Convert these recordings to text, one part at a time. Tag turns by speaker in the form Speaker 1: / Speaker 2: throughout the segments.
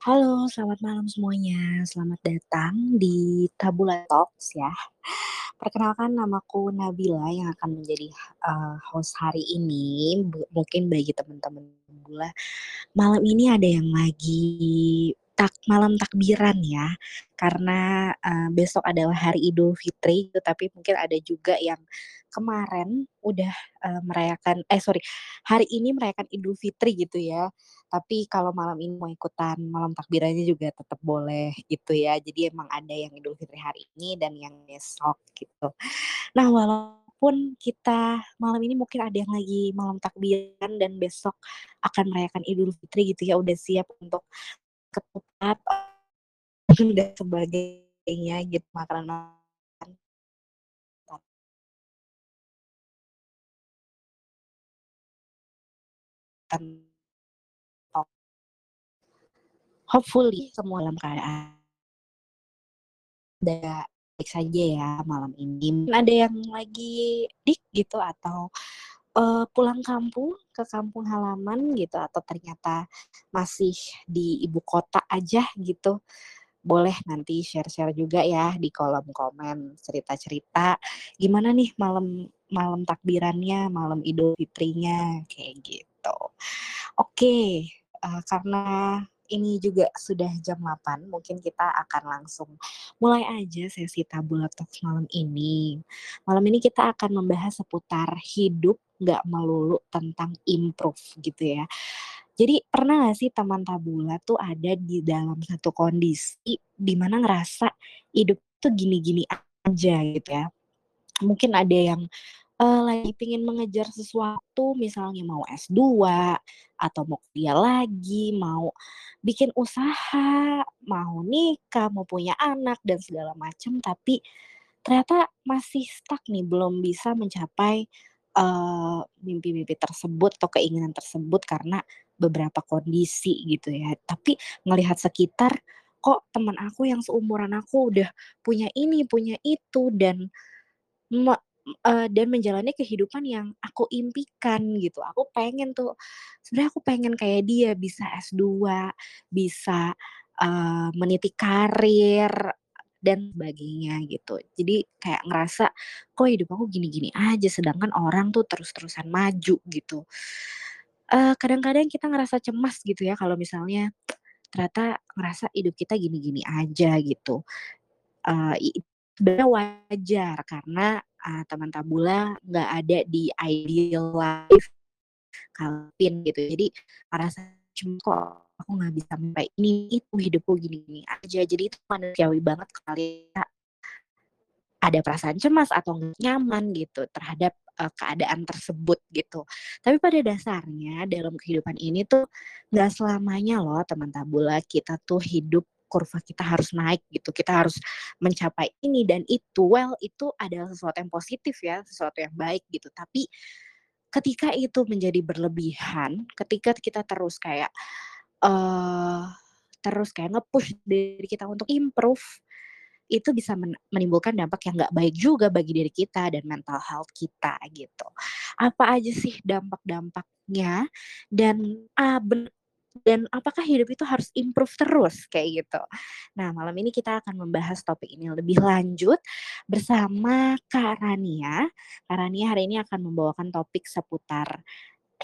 Speaker 1: Halo, selamat malam semuanya. Selamat datang di Tabula Talks ya. Perkenalkan namaku Nabila yang akan menjadi, eee, host hari ini. Mungkin bagi teman-teman Tabula, malam ini ada yang lagi tak malam takbiran ya, karena, eee, besok adalah hari Idul Fitri, tetapi mungkin ada juga yang kemarin udah, eee, merayakan eh sorry, hari ini merayakan Idul Fitri gitu ya. Tapi kalau malam ini mau ikutan malam takbirannya juga tetap boleh gitu ya. Jadi emang ada yang Idul Fitri hari ini dan yang besok gitu. Nah, walaupun kita malam ini mungkin ada yang lagi malam takbiran dan besok akan merayakan Idul Fitri gitu ya, udah siap untuk ketupat dan sebagainya gitu, Kan tok Hopefully semua dalam keadaan da baik saja ya malam ini. Ada yang lagi dik gitu atau, eee, pulang kampung, ke kampung halaman gitu atau ternyata masih di ibu kota aja gitu. Boleh nanti share-share juga ya di kolom komen cerita-cerita, gimana nih malam malam takbirannya, malam Idul Fitrinya, kayak gitu. Oke, eee, karena ini juga sudah jam 8, mungkin kita akan langsung mulai aja sesi Tabula Talks malam ini. Malam ini kita akan membahas seputar hidup nggak melulu tentang improve gitu ya. Jadi pernah nggak sih teman Tabula tuh ada di dalam satu kondisi di mana ngerasa hidup tuh gini-gini aja gitu ya. Mungkin ada yang, eee, lagi pengen mengejar sesuatu misalnya mau S2 atau mau kuliah lagi, mau bikin usaha, mau nikah, mau punya anak dan segala macam, tapi ternyata masih stuck nih belum bisa mencapai, eee, mimpi-mimpi tersebut atau keinginan tersebut karena beberapa kondisi gitu ya. Tapi ngelihat sekitar, kok temen aku yang seumuran aku udah punya ini, punya itu dan me eee, dan menjalani kehidupan yang aku impikan gitu. Aku pengen tuh, sebenarnya aku pengen kayak dia bisa S2, bisa, eee, meniti karir dan sebagainya gitu. Jadi kayak ngerasa, kok hidup aku gini-gini aja sedangkan orang tuh terus-terusan maju gitu. Eee, kadang-kadang kita ngerasa cemas gitu ya kalau misalnya ternyata ngerasa hidup kita gini-gini aja gitu. I sebenarnya wajar karena, eee, teman Tabula nggak ada di ideal life Kalpin gitu. Jadi ngerasa cem kok aku nggak bisa sampai ini, itu, hidupku gini-gini aja. Jadi itu manusiawi banget kali ada perasaan cemas atau nyaman gitu terhadap, eee, keadaan tersebut gitu. Tapi pada dasarnya dalam kehidupan ini tuh nggak selamanya loh teman Tabula kita tuh hidup kurva kita harus naik gitu, kita harus mencapai ini dan itu. Well, itu adalah sesuatu yang positif ya, sesuatu yang baik gitu. Tapi ketika itu menjadi berlebihan, ketika kita terus kayak, eee, terus kayak nge-push diri kita untuk improve, itu bisa men menimbulkan dampak yang nggak baik juga bagi diri kita dan mental health kita gitu. Apa aja sih dampak-dampaknya dan, a ben dan apakah hidup itu harus improve terus? Kayak gitu. Nah, malam ini kita akan membahas topik ini lebih lanjut bersama Kak Rania. Kak Rania hari ini akan membawakan topik seputar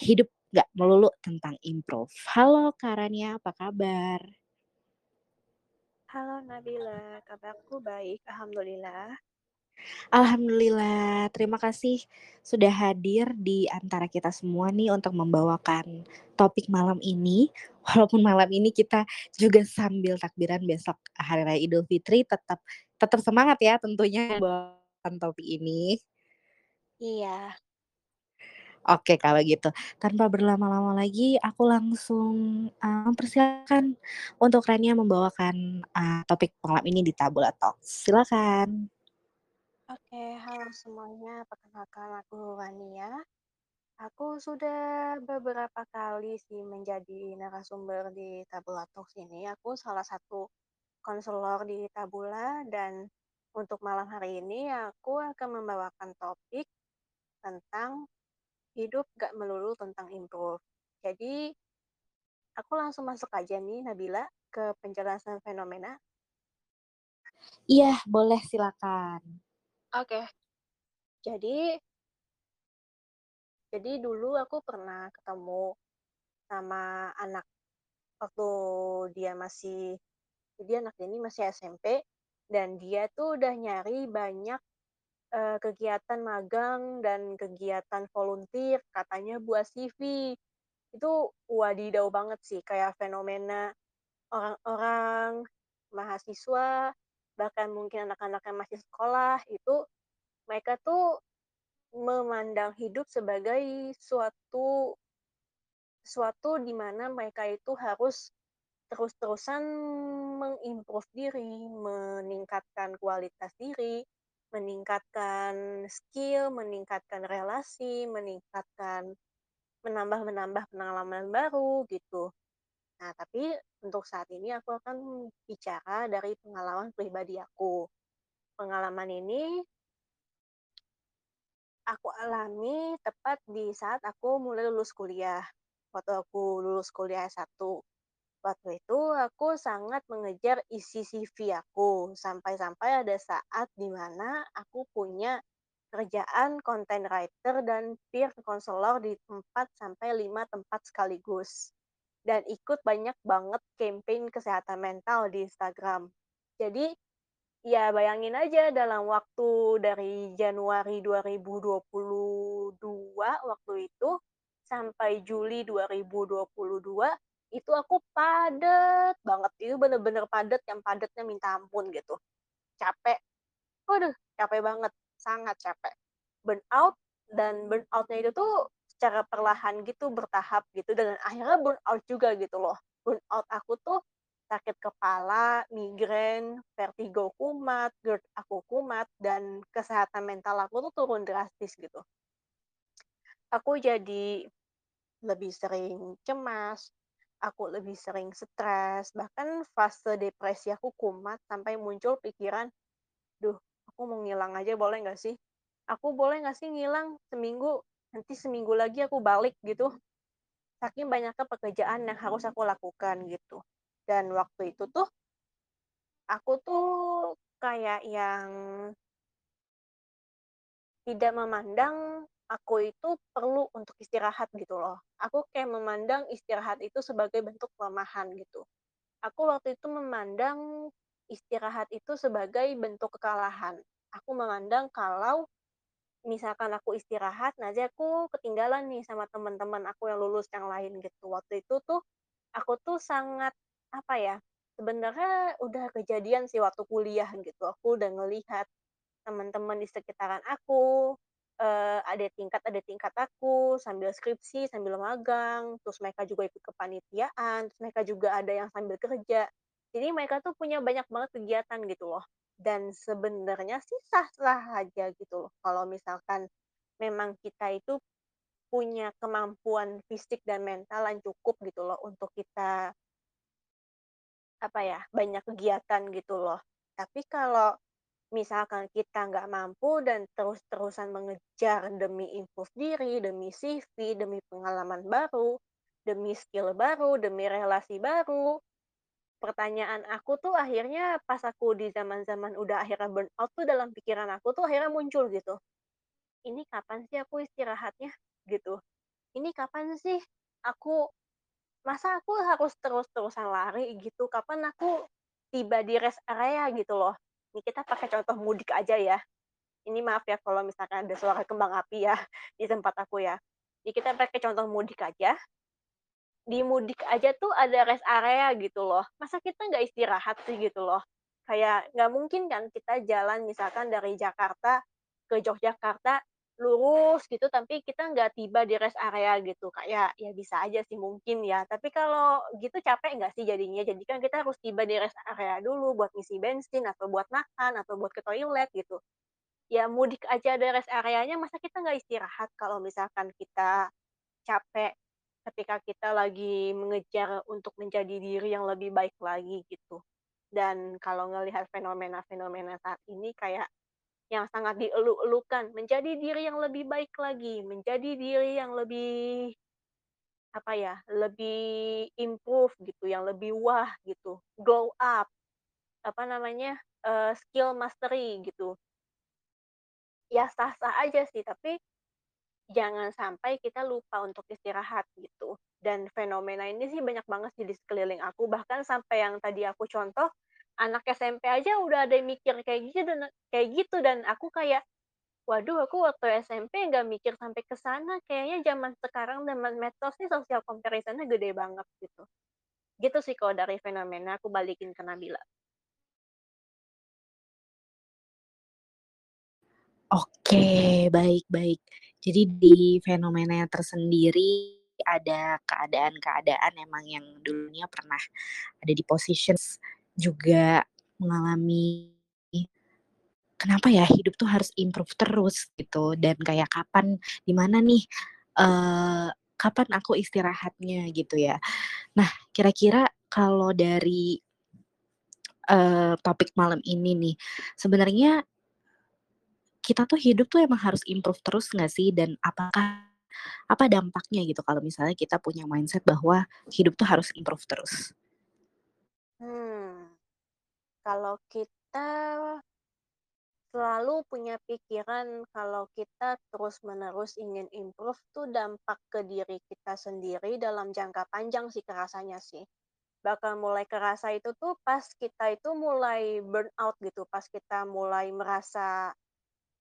Speaker 1: hidup nggak melulu tentang improve. Halo Kak Rania, apa kabar?
Speaker 2: Halo Nabila, kabarku baik, alhamdulillah.
Speaker 1: Alhamdulillah, terima kasih sudah hadir di antara kita semua nih untuk membawakan topik malam ini. Walaupun malam ini kita juga sambil takbiran besok hari raya Idul Fitri, tetap tetap semangat ya tentunya membawakan topik ini.
Speaker 2: Iya.
Speaker 1: Oke kalau gitu, tanpa berlama-lama lagi aku langsung, mempersilahkan untuk Rania membawakan, eee, topik malam ini di Tabula Talks, silakan.
Speaker 2: Oke, halo semuanya, perkenalkan aku Rania. Aku sudah beberapa kali sih menjadi narasumber di Tabula Talks ini. Aku salah satu konselor di Tabula dan untuk malam hari ini aku akan membawakan topik tentang hidup nggak melulu tentang improve. Jadi, aku langsung masuk aja nih Nabila ke penjelasan fenomena?
Speaker 1: Iya, boleh silakan.
Speaker 2: Oke. Jadi jadi dulu aku pernah ketemu sama anak waktu dia masih jadi anak ini masih SMP dan dia tuh udah nyari banyak, eee, kegiatan magang dan kegiatan volunteer katanya buat CV. Itu wadidaw banget sih kayak fenomena orang-orang, mahasiswa, bahkan mungkin anak-anak yang masih sekolah itu mereka tuh memandang hidup sebagai suatu suatu di mana mereka itu harus terus-terusan mengimprove diri, meningkatkan kualitas diri, meningkatkan skill, meningkatkan relasi, meningkatkan menambah-menambah pengalaman baru gitu. Nah, tapi untuk saat ini aku akan bicara dari pengalaman pribadi aku. Pengalaman ini aku alami tepat di saat aku mulai lulus kuliah. Waktu aku lulus kuliah S1. Waktu itu aku sangat mengejar isi CV aku, sampai-sampai ada saat di mana aku punya kerjaan content writer dan peer counselor di 4 sampai 5 tempat sekaligus. Dan ikut banyak banget campaign kesehatan mental di Instagram. Jadi, ya bayangin aja dalam waktu dari Januari 2022 waktu itu, sampai Juli 2022, itu aku padet banget, itu bener-bener padet yang padatnya minta ampun gitu. Capek, waduh capek banget, sangat capek. Burnout dan burnout-nya itu tuh secara perlahan gitu, bertahap gitu, dan akhirnya burnout juga gitu loh. Burnout aku tuh sakit kepala, migrain, vertigo kumat, GERD aku kumat, dan kesehatan mental aku tuh turun drastis gitu. Aku jadi lebih sering cemas, aku lebih sering stres, bahkan fase depresi aku kumat sampai muncul pikiran, "Duh, aku mau ngilang aja boleh nggak sih? Aku boleh nggak sih ngilang seminggu, nanti seminggu lagi aku balik," gitu. Saking banyaknya pekerjaan yang harus aku lakukan gitu. Dan waktu itu tuh aku tuh kayak yang tidak memandang aku itu perlu untuk istirahat gitu loh. Aku kayak memandang istirahat itu sebagai bentuk kelemahan gitu. Aku waktu itu memandang istirahat itu sebagai bentuk kekalahan. Aku memandang kalau misalkan aku istirahat, nanti aku ketinggalan nih sama teman-teman aku yang lulus yang lain gitu. Waktu itu tuh aku tuh sangat apa ya? Sebenarnya udah kejadian sih waktu kuliah gitu. Aku udah ngelihat teman-teman di sekitaran aku, eee, ada tingkat ada tingkat aku, sambil skripsi, sambil magang, terus mereka juga ikut kepanitiaan, terus mereka juga ada yang sambil kerja. Jadi mereka tuh punya banyak banget kegiatan gitu loh. Dan sebenarnya sih sah-sah aja gitu loh, kalau misalkan memang kita itu punya kemampuan fisik dan mental yang cukup gitu loh untuk kita apa ya, banyak kegiatan gitu loh. Tapi kalau misalkan kita nggak mampu dan terus-terusan mengejar demi improve diri, demi CV, demi pengalaman baru, demi skill baru, demi relasi baru, pertanyaan aku tuh akhirnya pas aku di zaman-zaman udah akhirnya burnout tuh dalam pikiran aku tuh akhirnya muncul gitu, "Ini kapan sih aku istirahatnya?" Gitu. "Ini kapan sih aku masa aku harus terus-terusan lari gitu, kapan aku tiba di rest area?" Gitu loh. Ini kita pakai contoh mudik aja ya. Ini maaf ya kalau misalkan ada suara kembang api ya di tempat aku ya. Jadi kita pakai contoh mudik aja. Di mudik aja tuh ada rest area gitu loh. Masa kita nggak istirahat sih gitu loh. Kayak nggak mungkin kan kita jalan misalkan dari Jakarta ke Yogyakarta lurus gitu, tapi kita nggak tiba di rest area gitu. Kayak ya bisa aja sih mungkin ya. Tapi kalau gitu capek nggak sih jadinya? Jadi kan kita harus tiba di rest area dulu buat ngisi bensin atau buat makan atau buat ke toilet gitu. Ya mudik aja ada rest areanya, masa kita nggak istirahat kalau misalkan kita capek ketika kita lagi mengejar untuk menjadi diri yang lebih baik lagi gitu. Dan kalau ngelihat fenomena-fenomena saat ini kayak yang sangat dieluk-elukan, menjadi diri yang lebih baik lagi, menjadi diri yang lebih apa ya, lebih improve gitu, yang lebih wah gitu, glow up, apa namanya, eee, skill mastery gitu. Ya sah-sah aja sih, tapi jangan sampai kita lupa untuk istirahat gitu. Dan fenomena ini sih banyak banget sih di sekeliling aku, bahkan sampai yang tadi aku contoh, anak SMP aja udah ada yang mikir kayak gitu dan kayak gitu dan aku kayak, waduh aku waktu SMP nggak mikir sampai ke sana, kayaknya zaman sekarang zaman medsos nih sosial comparison-nya gede banget gitu. Gitu sih kalau dari fenomena, aku balikin ke Nabila.
Speaker 1: Oke, baik baik. Jadi di fenomena tersendiri ada keadaan-keadaan emang yang dulunya pernah ada di positions juga mengalami kenapa ya hidup tuh harus improve terus gitu dan kayak kapan, di mana nih, eee, kapan aku istirahatnya gitu ya. Nah kira-kira kalau dari, eee, topik malam ini nih, sebenarnya kita tuh hidup tuh emang harus improve terus nggak sih? Dan apakah apa dampaknya gitu kalau misalnya kita punya mindset bahwa hidup tuh harus improve terus?
Speaker 2: Hmm, kalau kita selalu punya pikiran kalau kita terus-menerus ingin improve tuh dampak ke diri kita sendiri dalam jangka panjang sih kerasanya sih. Bakal mulai kerasa itu tuh pas kita itu mulai burnout gitu, pas kita mulai merasa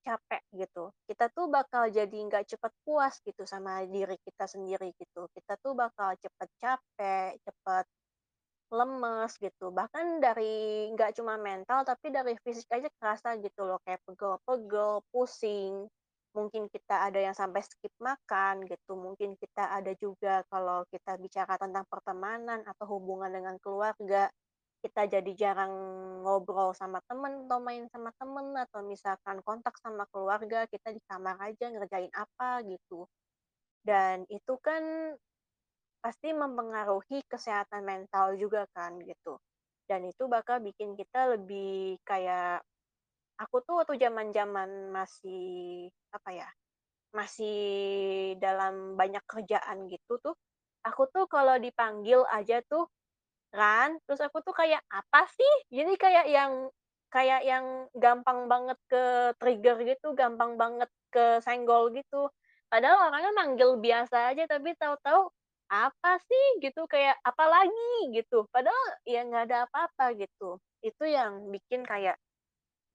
Speaker 2: capek gitu. Kita tuh bakal jadi nggak cepet puas gitu sama diri kita sendiri gitu. Kita tuh bakal cepet capek, cepet lemes gitu. Bahkan dari nggak cuma mental, tapi dari fisik aja kerasa gitu loh, kayak pegel-pegel, pusing. Mungkin kita ada yang sampai skip makan gitu. Mungkin kita ada juga kalau kita bicara tentang pertemanan atau hubungan dengan keluarga, kita jadi jarang ngobrol sama temen atau main sama temen atau misalkan kontak sama keluarga, kita di kamar aja ngerjain apa gitu. Dan itu kan pasti mempengaruhi kesehatan mental juga kan gitu. Dan itu bakal bikin kita lebih kayak aku tuh waktu zaman-zaman masih apa ya, masih dalam banyak kerjaan gitu tuh, aku tuh kalau dipanggil aja tuh kan, terus aku tuh kayak, "Apa sih?" Jadi kayak yang kayak yang gampang banget ke-trigger gitu, gampang banget kesenggol gitu. Padahal orangnya manggil biasa aja, tapi tahu-tahu, "Apa sih?" Gitu, kayak, "Apa lagi?" Gitu. Padahal ya nggak ada apa-apa gitu. Itu yang bikin kayak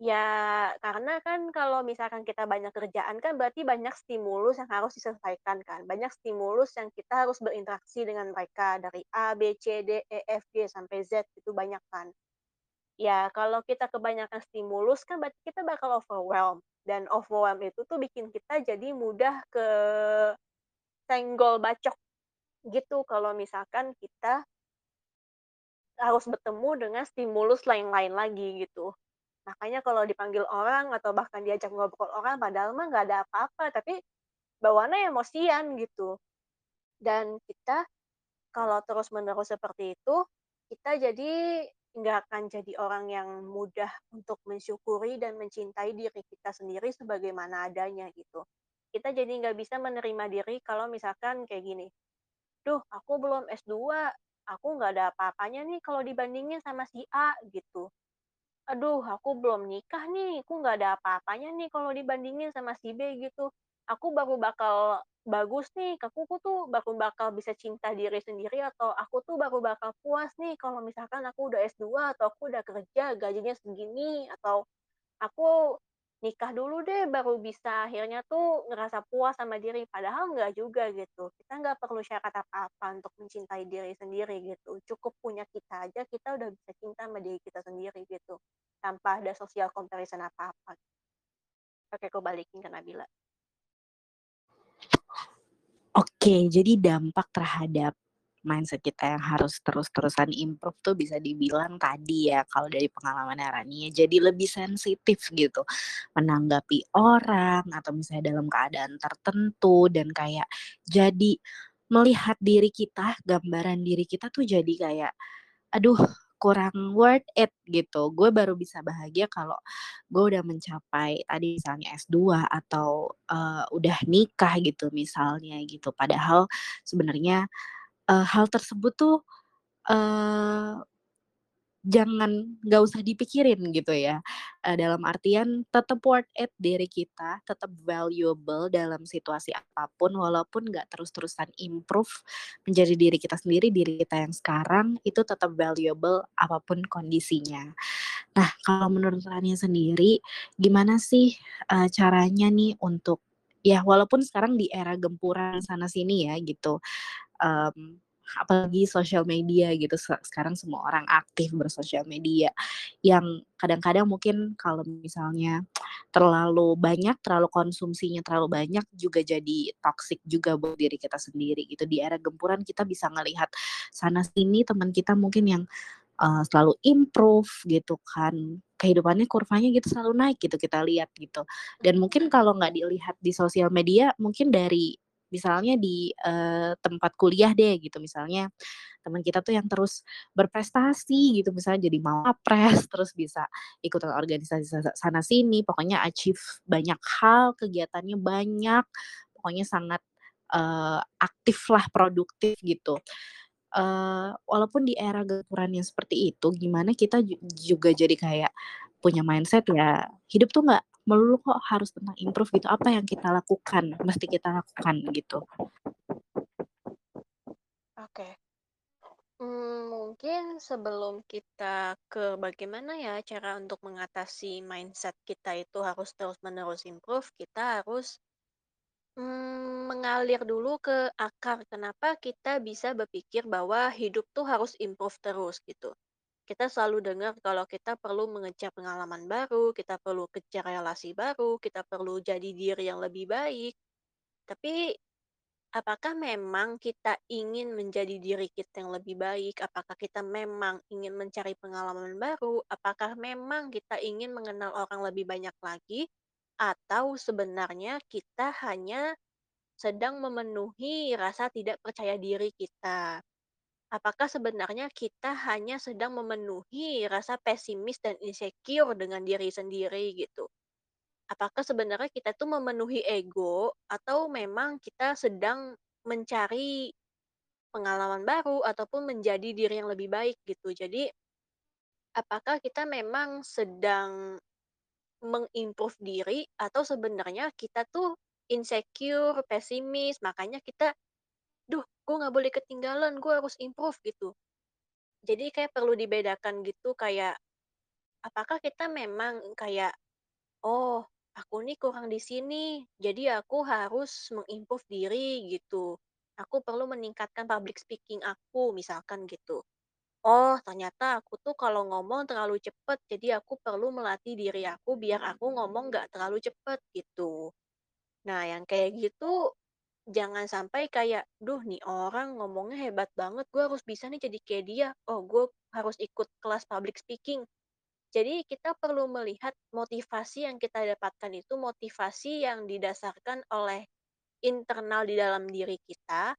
Speaker 2: ya karena kan kalau misalkan kita banyak kerjaan kan berarti banyak stimulus yang harus diselesaikan kan, banyak stimulus yang kita harus berinteraksi dengan mereka dari A, B, C, D, E, F, G, sampai Z itu banyak kan. Ya kalau kita kebanyakan stimulus kan berarti kita bakal overwhelmed dan overwhelmed itu tuh bikin kita jadi mudah kesenggol bacok gitu kalau misalkan kita harus bertemu dengan stimulus lain-lain lagi gitu. Makanya kalau dipanggil orang atau bahkan diajak ngobrol orang padahal mah nggak ada apa-apa, tapi bawaannya emosian gitu. Dan kita kalau terus-menerus seperti itu, kita jadi nggak akan jadi orang yang mudah untuk mensyukuri dan mencintai diri kita sendiri sebagaimana adanya gitu. Kita jadi nggak bisa menerima diri kalau misalkan kayak gini, "Duh, aku belum S2, aku nggak ada apa-apanya nih kalau dibandingin sama si A," gitu. "Aduh, aku belum nikah nih, aku nggak ada apa-apanya nih kalau dibandingin sama si B," gitu. "Aku baru bakal bagus nih, aku tuh baru bakal bisa cinta diri sendiri atau aku tuh baru bakal puas nih kalau misalkan aku udah S2 atau aku udah kerja gajinya segini atau aku nikah dulu deh baru bisa akhirnya tuh ngerasa puas sama diri." Padahal nggak juga gitu. Kita nggak perlu syarat apa-apa untuk mencintai diri sendiri gitu. Cukup punya kita aja, kita udah bisa cinta sama diri kita sendiri gitu, tanpa ada social comparison apa-apa. Oke, aku balikin ke Nabila.
Speaker 1: Oke, jadi dampak terhadap mindset kita yang harus terus-terusan improve tuh bisa dibilang tadi ya, kalau dari pengalamannya Rani ya, jadi lebih sensitif gitu menanggapi orang atau misalnya dalam keadaan tertentu dan kayak jadi melihat diri kita, gambaran diri kita tuh jadi kayak, aduh kurang worth it gitu. Gue baru bisa bahagia kalau gue udah mencapai tadi misalnya S2 atau, eee, udah nikah gitu misalnya gitu. Padahal sebenarnya, eee, hal tersebut tuh, eee Jangan nggak usah dipikirin gitu ya, eee, dalam artian tetap worth it diri kita, tetap valuable dalam situasi apa pun walaupun nggak terus-terusan improve menjadi diri kita sendiri, diri kita yang sekarang itu tetap valuable apa pun kondisinya. Nah, kalau menurut Rania sendiri, gimana sih, eee, caranya nih untuk ya walaupun sekarang di era gempuran sana sini ya gitu, mmm, apalagi sosial media gitu se sekarang semua orang aktif bersosial media, yang kadang-kadang mungkin kalau misalnya terlalu banyak, terlalu konsumsinya terlalu banyak juga jadi toxic juga buat diri kita sendiri gitu. Di era gempuran kita bisa ngelihat sana sini teman kita mungkin yang, eee, selalu improve gitu kan, kehidupannya kurvanya gitu selalu naik gitu kita lihat gitu. Dan mungkin kalau nggak dilihat di sosial media mungkin dari Misalnya di, eee, tempat kuliah deh gitu, misalnya teman kita tuh yang terus berprestasi gitu, misalnya jadi mawapres, terus bisa ikutan organisasi sa sana sini, pokoknya achieve banyak hal, kegiatannya banyak, pokoknya sangat, eee, aktif lah, produktif gitu. Eee, walaupun di era gempuran yang seperti itu, gimana kita ju juga jadi kayak punya mindset ya, hidup tuh nggak melulu kok harus tentang improve gitu, apa yang kita lakukan, mesti kita lakukan gitu.
Speaker 2: Oke. Hmm, mungkin sebelum kita ke bagaimana ya cara untuk mengatasi mindset kita itu harus terus-menerus improve, kita harus Mmm, mengalir dulu ke akar kenapa kita bisa berpikir bahwa hidup tuh harus improve terus gitu. Kita selalu dengar kalau kita perlu mengejar pengalaman baru, kita perlu kejar relasi baru, kita perlu jadi diri yang lebih baik. Tapi apakah memang kita ingin menjadi diri kita yang lebih baik? Apakah kita memang ingin mencari pengalaman baru? Apakah memang kita ingin mengenal orang lebih banyak lagi? Atau sebenarnya kita hanya sedang memenuhi rasa tidak percaya diri kita. Apakah sebenarnya kita hanya sedang memenuhi rasa pesimis dan insecure dengan diri sendiri gitu? Apakah sebenarnya kita tuh memenuhi ego atau memang kita sedang mencari pengalaman baru ataupun menjadi diri yang lebih baik gitu. Jadi apakah kita memang sedang mengimprove diri atau sebenarnya kita tuh insecure, pesimis, makanya kita Duh, gue nggak boleh ketinggalan, gue harus improve gitu. Jadi kayak perlu dibedakan gitu kayak, apakah kita memang kayak, "Oh, aku nih kurang di sini, jadi aku harus mengimprove diri," gitu. "Aku perlu meningkatkan public speaking aku," misalkan gitu. "Oh, ternyata aku tuh kalau ngomong terlalu cepet, jadi aku perlu melatih diri aku biar aku ngomong nggak terlalu cepet," gitu. Nah, yang kayak gitu Jangan sampai kayak, "Duh nih orang ngomongnya hebat banget, gue harus bisa nih jadi kayak dia. Oh gue harus ikut kelas public speaking." Jadi kita perlu melihat motivasi yang kita dapatkan itu motivasi yang didasarkan oleh internal di dalam diri kita,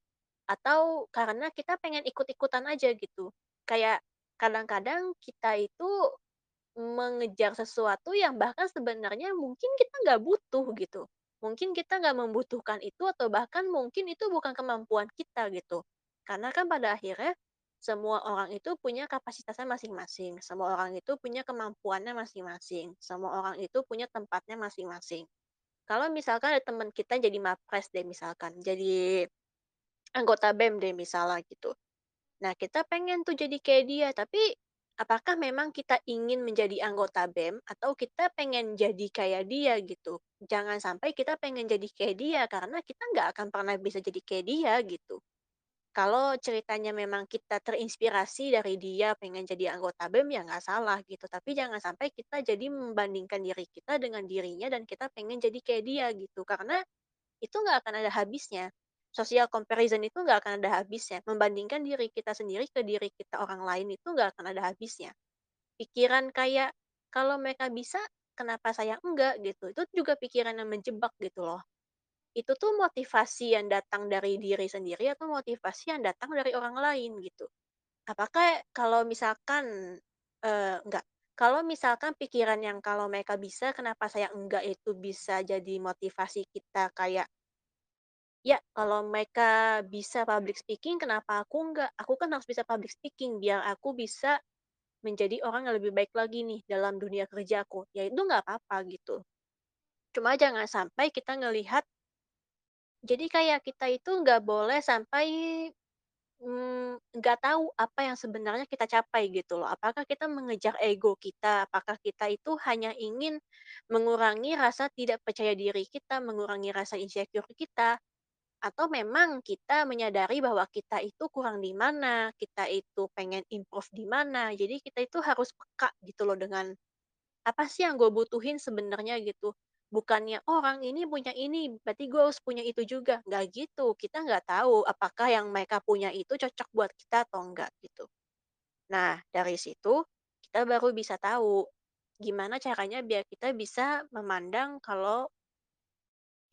Speaker 2: atau karena kita pengen ikut-ikutan aja gitu. Kayak kadang-kadang kita itu Mengejar sesuatu yang bahkan sebenarnya mungkin kita nggak butuh gitu. Mungkin kita nggak membutuhkan itu atau bahkan mungkin itu bukan kemampuan kita gitu. Karena kan pada akhirnya semua orang itu punya kapasitasnya masing-masing, semua orang itu punya kemampuannya masing-masing, semua orang itu punya tempatnya masing-masing. Kalau misalkan ada teman kita jadi mapres deh misalkan, jadi anggota BEM deh misalnya gitu. Nah, kita pengen tuh jadi kayak dia, tapi apakah memang kita ingin menjadi anggota BEM atau kita pengen jadi kayak dia gitu? Jangan sampai kita pengen jadi kayak dia karena kita nggak akan pernah bisa jadi kayak dia gitu. Kalau ceritanya memang kita terinspirasi dari dia pengen jadi anggota BEM ya nggak salah gitu. Tapi jangan sampai kita jadi membandingkan diri kita dengan dirinya dan kita pengen jadi kayak dia gitu. Karena itu nggak akan ada habisnya. Social comparison itu nggak akan ada habisnya. Membandingkan diri kita sendiri ke diri kita orang lain itu nggak akan ada habisnya. Pikiran kayak, kalau mereka bisa, kenapa saya enggak gitu. Itu juga pikiran yang menjebak gitu loh. Itu tuh motivasi yang datang dari diri sendiri atau motivasi yang datang dari orang lain gitu. apakah kalau misalkan, eee, enggak, kalau misalkan pikiran yang kalau mereka bisa kenapa saya enggak itu bisa jadi motivasi kita kayak Ya, kalau mereka bisa public speaking, kenapa aku enggak? Aku kan harus bisa public speaking biar aku bisa menjadi orang yang lebih baik lagi nih dalam dunia kerjaku. Ya itu nggak apa-apa gitu. Cuma jangan sampai kita ngelihat jadi kayak kita itu nggak boleh sampai Mmm, nggak tahu apa yang sebenarnya kita capai gitu loh. Apakah kita mengejar ego kita, apakah kita itu hanya ingin mengurangi rasa tidak percaya diri kita, mengurangi rasa insecure kita, atau memang kita menyadari bahwa kita itu kurang di mana, kita itu pengen improve di mana. Jadi kita itu harus peka gitu loh dengan apa sih yang gue butuhin sebenarnya gitu. Bukannya, "Oh, "Orang ini punya ini, berarti gue harus punya itu juga." Nggak gitu, kita nggak tahu apakah yang mereka punya itu cocok buat kita atau enggak gitu. Nah, dari situ kita baru bisa tahu gimana caranya biar kita bisa memandang kalau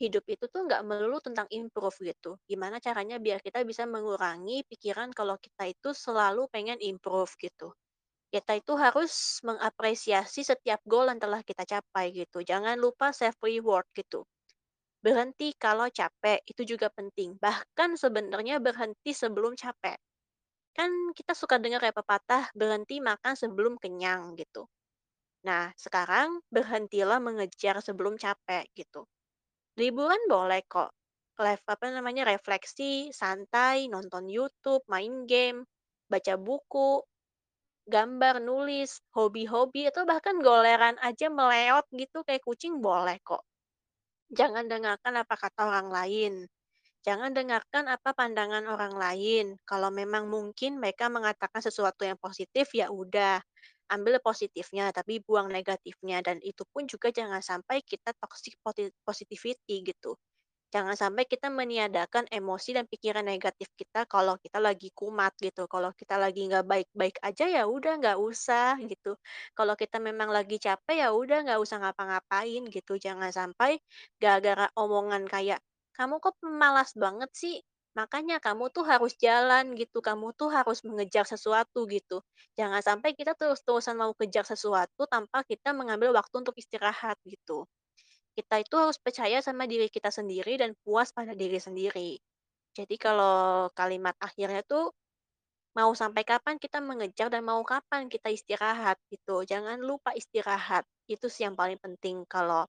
Speaker 2: hidup itu tuh nggak melulu tentang improve gitu. Gimana caranya biar kita bisa mengurangi pikiran kalau kita itu selalu pengen improve gitu. Kita itu harus mengapresiasi setiap goal yang telah kita capai gitu. Jangan lupa self reward gitu. Berhenti kalau capek, itu juga penting. Bahkan sebenarnya berhenti sebelum capek. Kan kita suka dengar ya pepatah, berhenti makan sebelum kenyang gitu. Nah, sekarang berhentilah mengejar sebelum capek gitu. Liburan boleh kok. Live apa namanya refleksi, santai, nonton YouTube, main game, baca buku, gambar, nulis, hobi-hobi, atau bahkan goleran aja meleot gitu kayak kucing boleh kok. Jangan dengarkan apa kata orang lain. Jangan dengarkan apa pandangan orang lain. Kalau memang mungkin mereka mengatakan sesuatu yang positif, ya udah, ambil positifnya, tapi buang negatifnya. Dan itu pun juga jangan sampai kita toxic positivity gitu. Jangan sampai kita meniadakan emosi dan pikiran negatif kita kalau kita lagi kumat gitu. Kalau kita lagi nggak baik-baik aja ya udah nggak usah gitu. Kalau kita memang lagi capek ya udah nggak usah ngapa-ngapain gitu. Jangan sampai gara-gara omongan kayak kamu kok pemalas banget sih. Makanya kamu tuh harus jalan gitu. Kamu tuh harus mengejar sesuatu gitu. Jangan sampai kita terus-terusan mau kejar sesuatu tanpa kita mengambil waktu untuk istirahat gitu. Kita itu harus percaya sama diri kita sendiri dan puas pada diri sendiri. Jadi kalau kalimat akhirnya tuh, mau sampai kapan kita mengejar dan mau kapan kita istirahat gitu. Jangan lupa istirahat. Itu sih yang paling penting kalau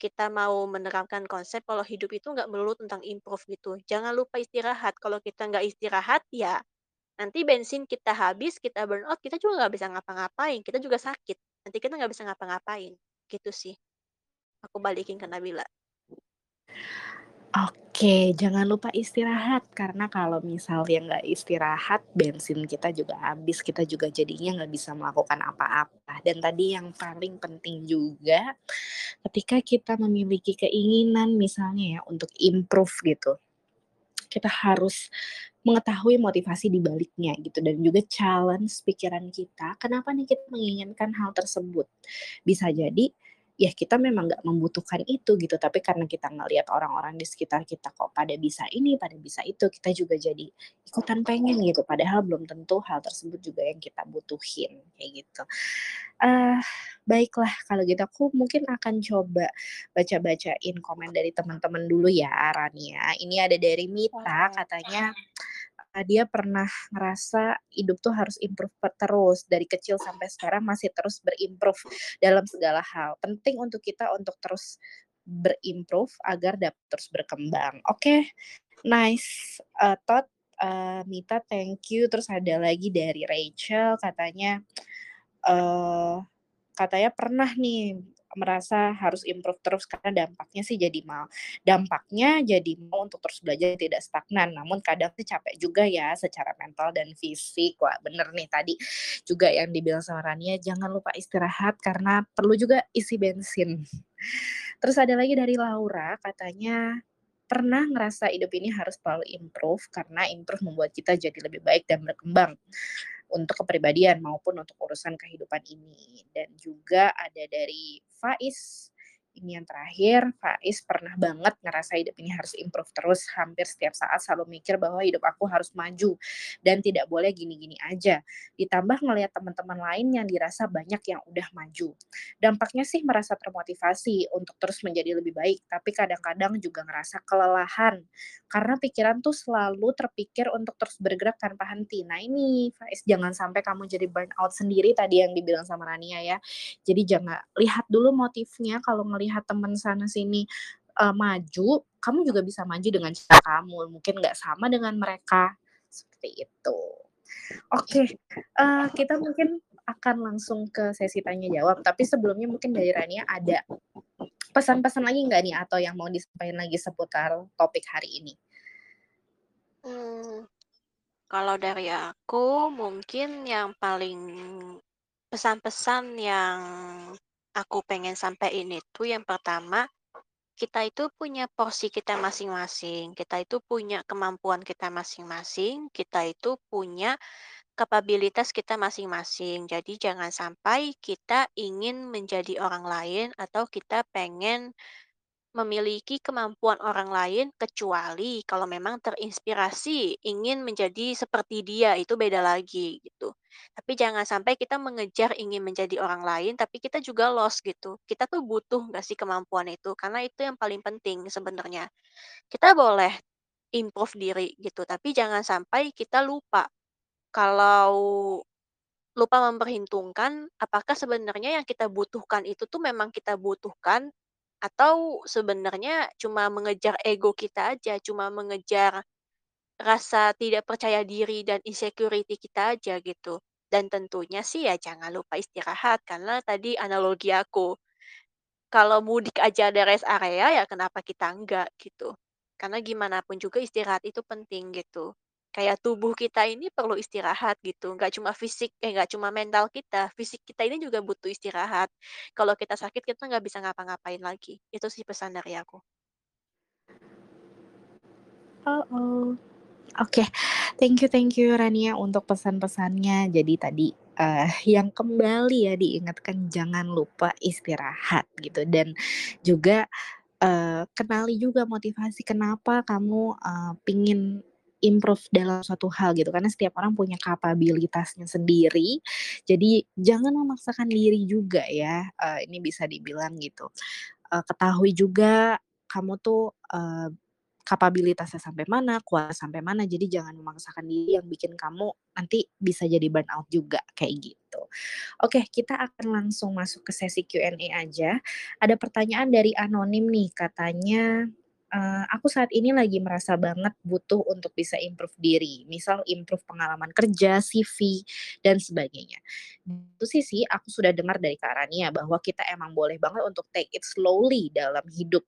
Speaker 2: kita mau menerapkan konsep kalau hidup itu nggak melulu tentang improve gitu. Jangan lupa istirahat. Kalau kita nggak istirahat ya nanti bensin kita habis, kita burn out, kita juga nggak bisa ngapa-ngapain. Kita juga sakit. Nanti kita nggak bisa ngapa-ngapain. Gitu sih. Aku balikin ke Nabila.
Speaker 1: Oke, jangan lupa istirahat karena kalau misalnya nggak istirahat, bensin kita juga habis, kita juga jadinya nggak bisa melakukan apa-apa. Dan tadi yang paling penting juga, ketika kita memiliki keinginan misalnya ya untuk improve gitu, kita harus mengetahui motivasi di baliknya gitu dan juga challenge pikiran kita, kenapa nih kita menginginkan hal tersebut. Bisa jadi ya kita memang nggak membutuhkan itu gitu tapi karena kita ngelihat orang-orang di sekitar kita kok pada bisa ini pada bisa itu kita juga jadi ikutan pengen gitu. Padahal belum tentu hal tersebut juga yang kita butuhin kayak gitu. Uh, baiklah kalau gitu aku mungkin akan coba baca-bacain komen dari teman-teman dulu ya Rania. Ini ada dari Mita katanya dia pernah ngerasa hidup tuh harus improve terus dari kecil sampai sekarang masih terus berimprove dalam segala hal. Penting untuk kita untuk terus berimprove agar dapat terus berkembang. Oke, okay. nice. Uh, Tot, uh, Mita, thank you. Terus ada lagi dari Rachel katanya, uh, katanya pernah nih merasa harus improve terus karena dampaknya sih jadi mau dampaknya jadi mau untuk terus belajar tidak stagnan namun kadang sih capek juga ya secara mental dan fisik. Wah bener nih tadi juga yang dibilang sama Rania jangan lupa istirahat karena perlu juga isi bensin. Terus ada lagi dari Laura katanya pernah ngerasa hidup ini harus selalu improve karena improve membuat kita jadi lebih baik dan berkembang untuk kepribadian maupun untuk urusan kehidupan ini. Dan juga ada dari Faiz Ini yang terakhir, Faiz pernah banget ngerasa hidup ini harus improve terus, hampir setiap saat selalu mikir bahwa hidup aku harus maju dan tidak boleh gini-gini aja. Ditambah ngelihat teman-teman lain yang dirasa banyak yang udah maju. Dampaknya sih merasa termotivasi untuk terus menjadi lebih baik, tapi kadang-kadang juga ngerasa kelelahan karena pikiran tuh selalu terpikir untuk terus bergerak tanpa henti. Nah ini Faiz jangan sampai kamu jadi burnout sendiri tadi yang dibilang sama Rania ya. Jadi jangan lihat dulu motifnya kalau ngelihat teman sana sini uh, maju, kamu juga bisa maju dengan cara kamu. Mungkin nggak sama dengan mereka seperti itu. Oke, okay. uh, kita mungkin akan langsung ke sesi tanya jawab. Tapi sebelumnya mungkin dari Rania ada pesan-pesan lagi nggak nih atau yang mau disampaikan lagi seputar topik hari ini?
Speaker 2: Hmm, kalau dari aku mungkin yang paling pesan-pesan yang aku pengen sampaikan itu yang pertama, kita itu punya porsi kita masing-masing, kita itu punya kemampuan kita masing-masing, kita itu punya kapabilitas kita masing-masing. Jadi jangan sampai kita ingin menjadi orang lain atau kita pengen memiliki kemampuan orang lain kecuali kalau memang terinspirasi ingin menjadi seperti dia itu beda lagi gitu. Tapi jangan sampai kita mengejar ingin menjadi orang lain tapi kita juga lost gitu. Kita tuh butuh nggak sih kemampuan itu karena itu yang paling penting sebenarnya. Kita boleh improve diri gitu tapi jangan sampai kita lupa kalau lupa memperhitungkan apakah sebenarnya yang kita butuhkan itu tuh memang kita butuhkan atau sebenarnya cuma mengejar ego kita aja, cuma mengejar rasa tidak percaya diri dan insecurity kita aja gitu. Dan tentunya sih ya jangan lupa istirahat karena tadi analogi aku, kalau mudik aja ada rest area ya kenapa kita enggak gitu. Karena gimana pun juga istirahat itu penting gitu. Kayak tubuh kita ini perlu istirahat gitu, nggak cuma fisik eh, nggak cuma mental kita, fisik kita ini juga butuh istirahat. Kalau kita sakit kita nggak bisa ngapa-ngapain lagi. Itu sih pesan dari aku.
Speaker 1: Oh, oh. Oke, okay. thank you thank you Rania untuk pesan-pesannya. Jadi tadi uh, yang kembali ya diingatkan jangan lupa istirahat gitu dan juga uh, kenali juga motivasi kenapa kamu uh, pingin improve dalam suatu hal gitu karena setiap orang punya kapabilitasnya sendiri jadi jangan memaksakan diri juga ya uh, ini bisa dibilang gitu uh, ketahui juga kamu tuh uh, kapabilitasnya sampai mana, kuat sampai mana. Jadi jangan memaksakan diri yang bikin kamu nanti bisa jadi burnout juga kayak gitu. Oke, kita akan langsung masuk ke sesi Q&A aja. Ada pertanyaan dari anonim nih, katanya uh, aku saat ini lagi merasa banget butuh untuk bisa improve diri. Misal improve pengalaman kerja, CV, dan sebagainya. Itu sih sih aku sudah dengar dari Kak Rania bahwa kita emang boleh banget untuk take it slowly dalam hidup.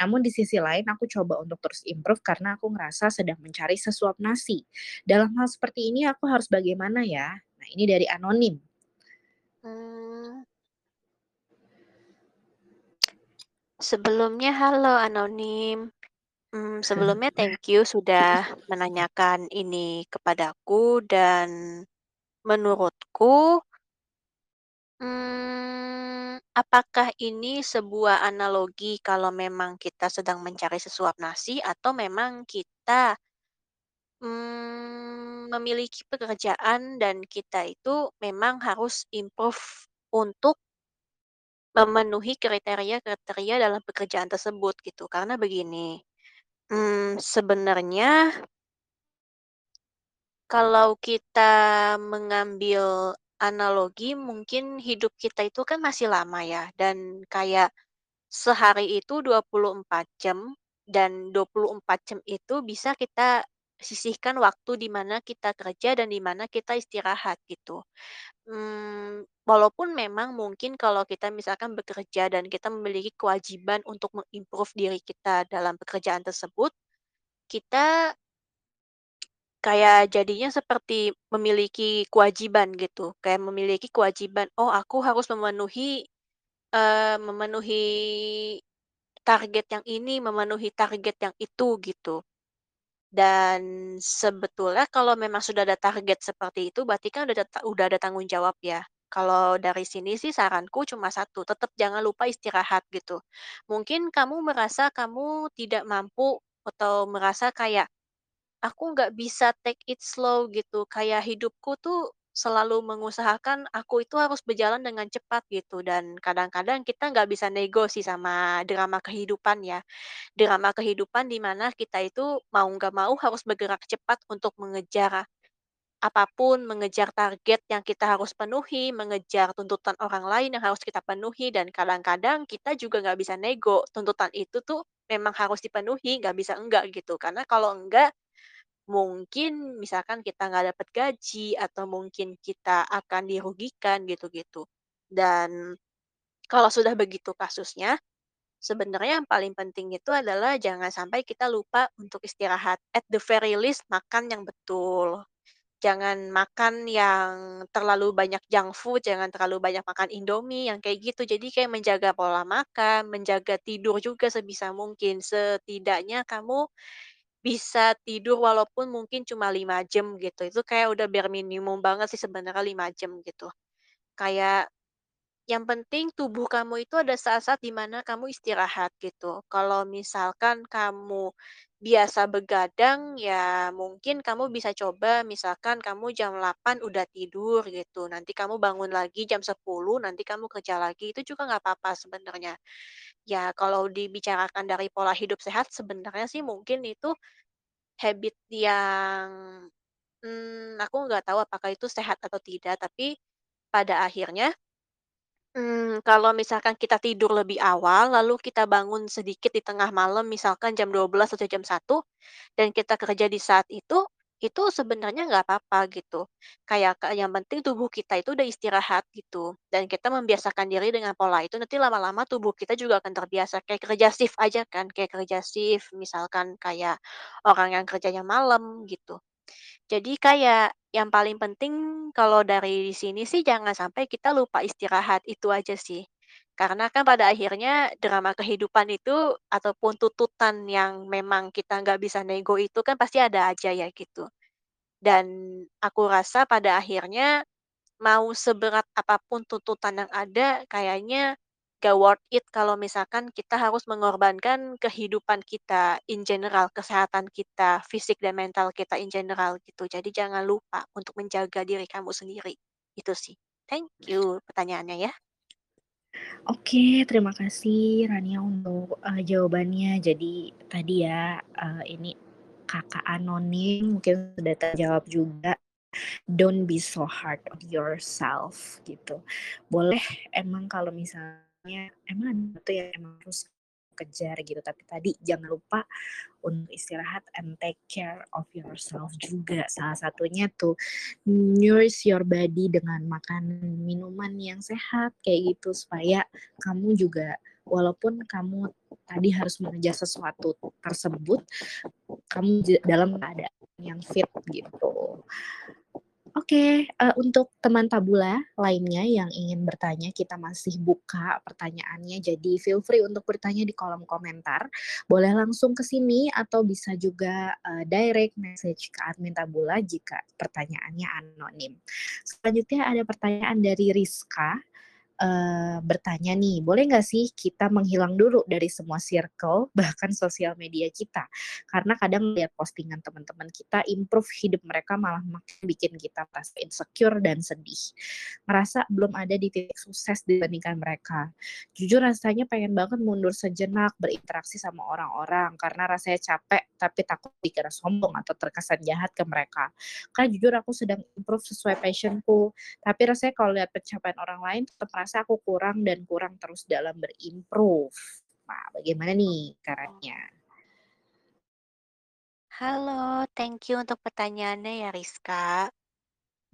Speaker 1: Namun di sisi lain aku coba untuk terus improve karena aku ngerasa sedang mencari sesuap nasi. Dalam hal seperti ini aku harus bagaimana ya? Nah ini dari anonim.
Speaker 2: Hmm. Sebelumnya halo anonim. Hmm, sebelumnya thank you sudah menanyakan ini kepadaku dan menurutku hmm, apakah ini sebuah analogi kalau memang kita sedang mencari sesuap nasi atau memang kita hmm, memiliki pekerjaan dan kita itu memang harus improve untuk Memenuhi kriteria-kriteria dalam pekerjaan tersebut gitu. Karena begini, mmm, sebenarnya kalau kita mengambil analogi mungkin hidup kita itu kan masih lama ya dan kayak sehari itu 24 jam dan 24 jam itu bisa kita sisihkan waktu di mana kita kerja dan di mana kita istirahat gitu. Mmm, walaupun memang mungkin kalau kita misalkan bekerja dan kita memiliki kewajiban untuk mengimprove diri kita dalam pekerjaan tersebut, kita kayak jadinya seperti memiliki kewajiban gitu, kayak memiliki kewajiban, "Oh aku harus memenuhi, eee, memenuhi target yang ini, memenuhi target yang itu," gitu. Dan sebetulnya kalau memang sudah ada target seperti itu berarti kan udah ada udah ada tanggung jawab ya. Kalau dari sini sih saranku cuma satu, tetap jangan lupa istirahat gitu. Mungkin kamu merasa kamu tidak mampu atau merasa kayak Aku nggak bisa take it slow gitu, kayak hidupku tuh selalu mengusahakan aku itu harus berjalan dengan cepat gitu dan kadang-kadang kita nggak bisa nego sih sama drama kehidupan ya. Drama kehidupan di mana kita itu mau nggak mau harus bergerak cepat untuk mengejar apa pun, mengejar target yang kita harus penuhi, mengejar tuntutan orang lain yang harus kita penuhi dan kadang-kadang kita juga nggak bisa nego, tuntutan itu tuh memang harus dipenuhi, nggak bisa enggak gitu. Karena kalau enggak Mungkin misalkan kita nggak dapat gaji atau mungkin kita akan dirugikan gitu-gitu. Dan kalau sudah begitu kasusnya, sebenarnya yang paling penting itu adalah jangan sampai kita lupa untuk istirahat. At the very least makan yang betul. Jangan makan yang terlalu banyak junk food, jangan terlalu banyak makan Indomie yang kayak gitu. Jadi kayak menjaga pola makan, menjaga tidur juga sebisa mungkin. Setidaknya kamu bisa tidur walaupun mungkin cuma 5 jam gitu, itu kayak udah bare minimum banget sih sebenarnya 5 jam gitu. Kayak yang penting tubuh kamu itu ada saat-saat di mana kamu istirahat gitu. Kalau misalkan kamu biasa begadang, ya mungkin kamu bisa coba misalkan kamu jam 8 udah tidur gitu, nanti kamu bangun lagi jam 10, nanti kamu kerja lagi, itu juga nggak apa-apa sebenarnya. Ya kalau dibicarakan dari pola hidup sehat sebenarnya sih mungkin itu Habit yang, mmm, aku nggak tahu apakah itu sehat atau tidak, tapi pada akhirnya, mmm, kalau misalkan kita tidur lebih awal, lalu kita bangun sedikit di tengah malam, misalkan jam dua belas atau jam satu dan kita kerja di saat itu, itu sebenarnya nggak apa-apa gitu. Kayak ka yang penting tubuh kita itu udah istirahat gitu, dan kita membiasakan diri dengan pola itu, nanti lama-lama tubuh kita juga akan terbiasa. Kayak kerja shift aja kan, kayak kerja shift, misalkan kayak orang yang kerjanya malam gitu. Jadi kayak yang paling penting kalau dari sini sih jangan sampai kita lupa istirahat, itu aja sih. Karena kan pada akhirnya drama kehidupan itu ataupun tuntutan yang memang kita nggak bisa nego itu kan pasti ada aja ya gitu. Dan aku rasa pada akhirnya Mau seberat apa pun tuntutan yang ada, kayaknya gak worth it kalau misalkan kita harus mengorbankan kehidupan kita in general, kesehatan kita, fisik dan mental kita in general gitu. Jadi jangan lupa untuk menjaga diri kamu sendiri. Itu sih. Thank you pertanyaannya ya.
Speaker 1: Oke, terima kasih Rania untuk, eee, jawabannya. Jadi tadi ya, eee, ini Kakak anonim mungkin sudah terjawab juga, don't be so hard on yourself gitu. Boleh emang kalau misalnya emang ada sesuatu yang emang harus kejar gitu, tapi tadi jangan lupa untuk istirahat and take care of yourself juga. Salah satunya tuh nourish your body dengan makan minuman yang sehat kayak gitu supaya kamu juga walaupun kamu tadi harus mengejar sesuatu tersebut, kamu dalam keadaan yang fit gitu. Oke, uh, untuk teman tabula lainnya yang ingin bertanya, kita masih buka pertanyaannya, jadi feel free untuk bertanya di kolom komentar. Boleh langsung ke sini atau bisa juga, uh, direct message ke admin tabula jika pertanyaannya anonim. Selanjutnya ada pertanyaan dari Rizka uh, bertanya nih, boleh nggak sih kita menghilang dulu dari semua circle, bahkan sosial media kita? Karena kadang lihat postingan teman-teman kita, improve hidup mereka malah makin bikin kita merasa insecure dan sedih. Merasa belum ada di titik sukses dibandingkan mereka. Jujur rasanya pengen banget mundur sejenak, berinteraksi sama orang-orang, karena rasanya capek, tapi takut dikira sombong atau terkesan jahat ke mereka. Karena jujur aku sedang improve sesuai passionku, tapi rasanya kalau lihat pencapaian orang lain tetap merasa aku kurang dan kurang terus dalam berimprove. Nah, bagaimana nih caranya?
Speaker 2: Halo, thank you untuk pertanyaannya ya Rizka.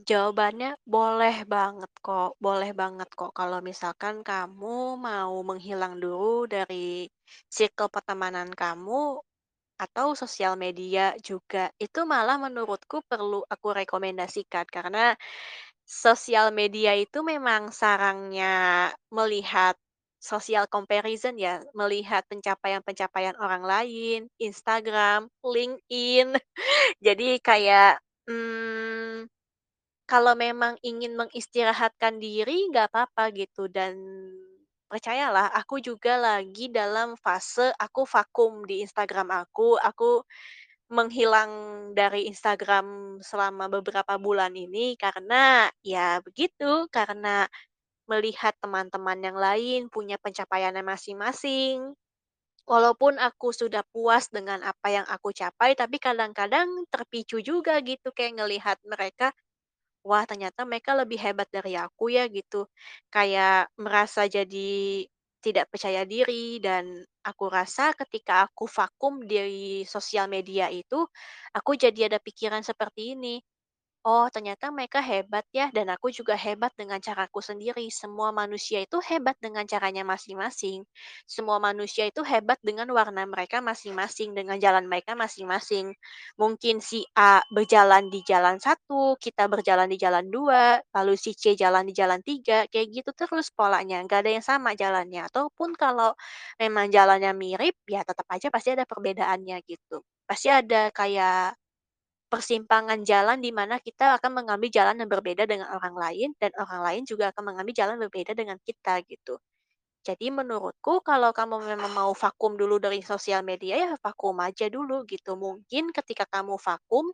Speaker 2: Jawabannya boleh banget kok, boleh banget kok kalau misalkan kamu mau menghilang dulu dari circle pertemanan kamu atau sosial media juga. Itu malah menurutku perlu aku rekomendasikan karena sosial media itu memang sarangnya melihat social comparison ya, melihat pencapaian-pencapaian orang lain, Instagram, LinkedIn. Jadi kayak, mmm kalau memang ingin mengistirahatkan diri nggak apa-apa gitu dan percayalah aku juga lagi dalam fase aku vakum di Instagram aku, aku menghilang dari Instagram selama beberapa bulan ini karena ya begitu, karena melihat teman-teman yang lain punya pencapaiannya masing-masing. Walaupun aku sudah puas dengan apa yang aku capai, tapi kadang-kadang terpicu juga gitu kayak ngelihat mereka Wah, ternyata mereka lebih hebat dari aku ya gitu. Kayak merasa jadi tidak percaya diri dan aku rasa ketika aku vakum di sosial media itu, aku jadi ada pikiran seperti ini. Oh, ternyata mereka hebat ya, dan aku juga hebat dengan caraku sendiri. Semua manusia itu hebat dengan caranya masing-masing. Semua manusia itu hebat dengan warna mereka masing-masing, dengan jalan mereka masing-masing. Mungkin si A berjalan di jalan satu, kita berjalan di jalan dua, lalu si C jalan di jalan tiga, kayak gitu terus polanya. Nggak ada yang sama jalannya. Ataupun kalau memang jalannya mirip, ya tetap aja pasti ada perbedaannya gitu. Pasti ada kayak Persimpangan jalan di mana kita akan mengambil jalan yang berbeda dengan orang lain dan orang lain juga akan mengambil jalan berbeda dengan kita gitu. Jadi menurutku kalau kamu memang mau vakum dulu dari sosial media ya vakum aja dulu gitu. Mungkin ketika kamu vakum,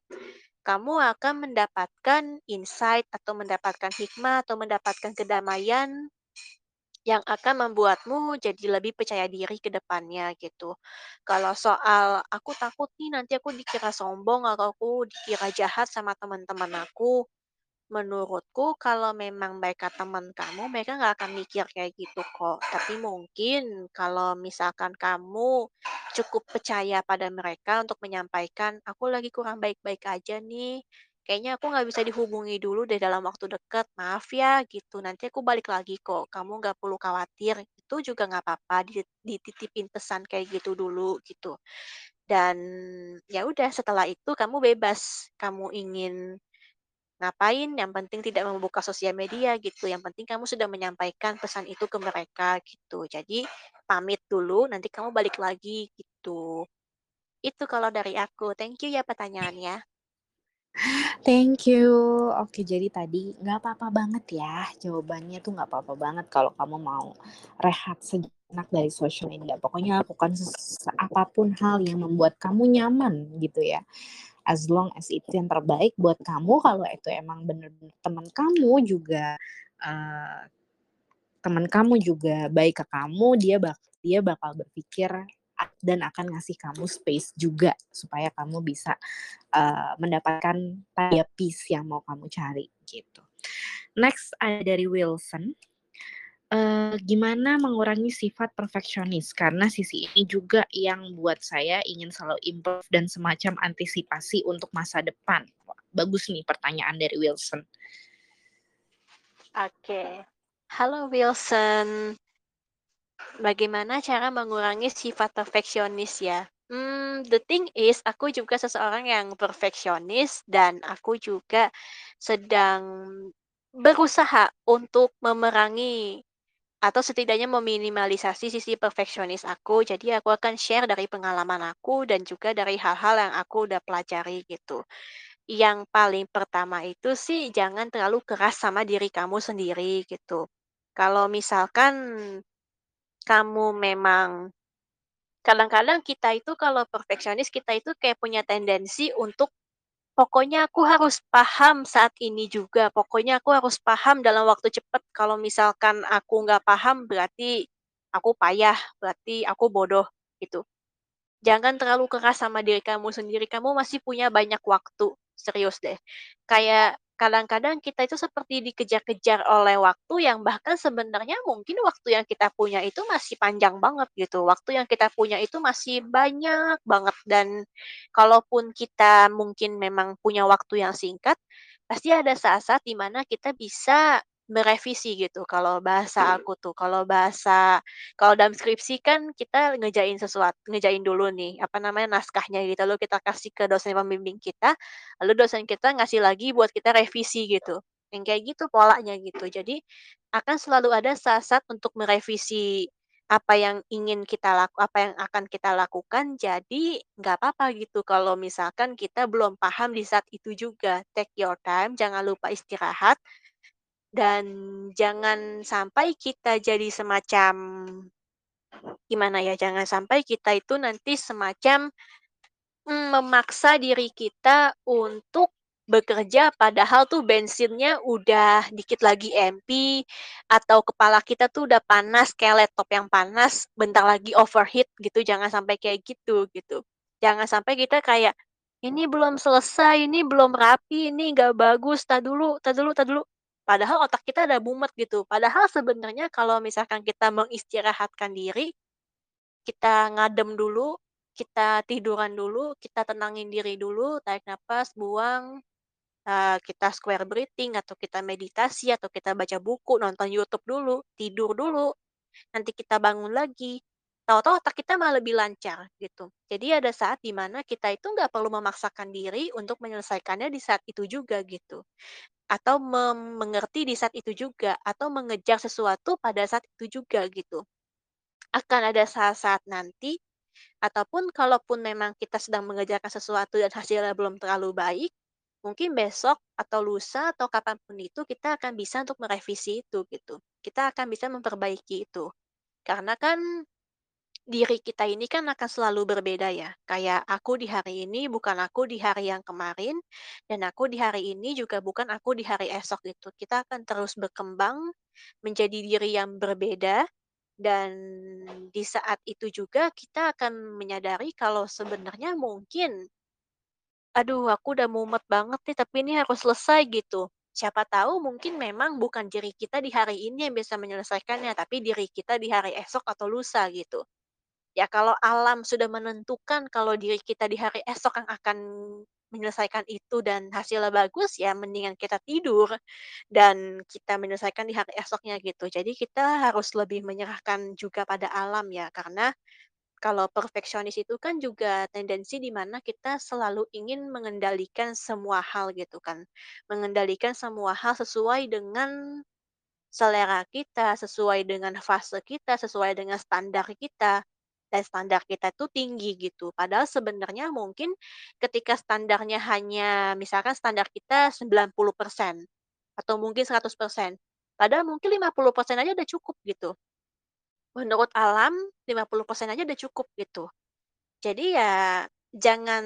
Speaker 2: kamu akan mendapatkan insight atau mendapatkan hikmah atau mendapatkan kedamaian yang akan membuatmu jadi lebih percaya diri ke depannya gitu. Kalau soal aku takut nih nanti aku dikira sombong atau aku dikira jahat sama teman-teman aku, menurutku kalau memang mereka teman kamu, mereka nggak akan mikir kayak gitu kok. Tapi mungkin kalau misalkan kamu cukup percaya pada mereka untuk menyampaikan, aku lagi kurang baik-baik aja nih. Kayaknya aku nggak bisa dihubungi dulu deh dalam waktu dekat. Maaf ya gitu. Nanti aku balik lagi kok. Kamu nggak perlu khawatir. Itu juga nggak apa-apa. Di- Dititipin pesan kayak gitu dulu gitu. Dan ya udah setelah itu kamu bebas. Kamu ingin Ngapain, yang penting tidak membuka sosial media gitu, yang penting kamu sudah menyampaikan pesan itu ke mereka gitu. Jadi pamit dulu, nanti kamu balik lagi gitu. Itu kalau dari aku. Thank you ya pertanyaannya.
Speaker 1: Thank you. Oke, jadi tadi nggak apa-apa banget ya. Jawabannya tuh nggak apa-apa banget kalau kamu mau rehat sejenak dari social media. Pokoknya lakukan apa pun hal yang membuat kamu nyaman gitu ya. As long as itu yang terbaik buat kamu, kalau itu emang bener-bener teman kamu juga uh, teman kamu juga baik ke kamu, dia bak dia bakal berpikir dan akan ngasih kamu space juga supaya kamu bisa uh, mendapatkan taya peace yang mau kamu cari gitu. Next ada dari Wilson. Uh, gimana mengurangi sifat perfeksionis karena sisi ini juga yang buat saya ingin selalu improve dan semacam antisipasi untuk masa depan. Wah, bagus nih pertanyaan dari Wilson.
Speaker 2: Oke. Okay. Halo Wilson. Bagaimana cara mengurangi sifat perfeksionis ya? Hmm, the thing is, aku juga seseorang yang perfeksionis dan aku juga sedang berusaha untuk memerangi atau setidaknya meminimalisasi sisi perfeksionis aku. Jadi aku akan share dari pengalaman aku dan juga dari hal-hal yang aku udah pelajari gitu. Yang paling pertama itu sih jangan terlalu keras sama diri kamu sendiri gitu. Kalau misalkan kamu memang kadang-kadang kita itu kalau perfeksionis kita itu kayak punya tendensi untuk pokoknya aku harus paham saat ini juga, pokoknya aku harus paham dalam waktu cepat. Kalau misalkan aku nggak paham berarti aku payah, berarti aku bodoh gitu. Jangan terlalu keras sama diri kamu sendiri, kamu masih punya banyak waktu, serius deh. Kayak kadang-kadang kita itu seperti dikejar-kejar oleh waktu yang bahkan sebenarnya mungkin waktu yang kita punya itu masih panjang banget gitu. Waktu yang kita punya itu masih banyak banget dan kalaupun kita mungkin memang punya waktu yang singkat, pasti ada saat-saat di mana kita bisa Merevisi gitu kalau bahasa aku tuh, kalau bahasa kalau dalam skripsi kan kita ngejain sesuatu ngejain dulu nih, apa namanya, naskahnya gitu, lalu kita kasih ke dosen pembimbing kita, lalu dosen kita ngasih lagi buat kita revisi gitu. Yang kayak gitu polanya gitu. Jadi, akan selalu ada saat-saat untuk merevisi apa yang ingin kita laku apa yang akan kita lakukan. Jadi nggak apa-apa gitu kalau misalkan kita belum paham di saat itu juga. Take your time, jangan lupa istirahat, dan jangan sampai kita jadi semacam gimana ya, jangan sampai kita itu nanti semacam, mmm, memaksa diri kita untuk bekerja padahal tuh bensinnya udah dikit lagi empty, atau kepala kita tuh udah panas kayak laptop yang panas, bentar lagi overheat gitu, jangan sampai kayak gitu, gitu. Jangan sampai kita kayak, "Ini belum selesai, ini belum rapi, ini nggak bagus, entar dulu entar dulu entar dulu." Padahal otak kita udah mumet gitu. Padahal sebenarnya kalau misalkan kita mengistirahatkan diri, kita ngadem dulu, kita tiduran dulu, kita tenangin diri dulu, tarik nafas, buang, eee, kita square breathing, atau kita meditasi, atau kita baca buku, nonton YouTube dulu, tidur dulu, nanti kita bangun lagi, tahu-tahu otak kita malah lebih lancar, gitu. Jadi ada saat di mana kita itu nggak perlu memaksakan diri untuk menyelesaikannya di saat itu juga, gitu. Atau mengerti di saat itu juga, atau mengejar sesuatu pada saat itu juga, gitu. Akan ada saat-saat nanti, ataupun kalaupun memang kita sedang mengerjakan sesuatu dan hasilnya belum terlalu baik, mungkin besok atau lusa atau kapan pun itu kita akan bisa untuk merevisi itu, gitu. Kita akan bisa memperbaiki itu. Karena kan diri kita ini kan akan selalu berbeda ya, kayak aku di hari ini bukan aku di hari yang kemarin, dan aku di hari ini juga bukan aku di hari esok, gitu. Kita akan terus berkembang menjadi diri yang berbeda, dan di saat itu juga kita akan menyadari kalau sebenarnya mungkin "Aduh, aku udah mumet banget nih, tapi ini harus selesai," gitu. Siapa tahu mungkin memang bukan diri kita di hari ini yang bisa menyelesaikannya, tapi diri kita di hari esok atau lusa, gitu. Ya kalau alam sudah menentukan kalau diri kita di hari esok yang akan menyelesaikan itu dan hasilnya bagus, ya mendingan kita tidur dan kita menyelesaikan di hari esoknya, gitu. Jadi kita harus lebih menyerahkan juga pada alam ya, karena kalau perfeksionis itu kan juga tendensi di mana kita selalu ingin mengendalikan semua hal, gitu kan. Mengendalikan semua hal sesuai dengan selera kita, sesuai dengan fase kita, sesuai dengan standar kita, dan standar kita itu tinggi, gitu. Padahal sebenarnya mungkin ketika standarnya hanya misalkan standar kita 90% atau mungkin 100%, padahal mungkin 50% aja udah cukup, gitu. Menurut alam 50% aja udah cukup, gitu. Jadi ya jangan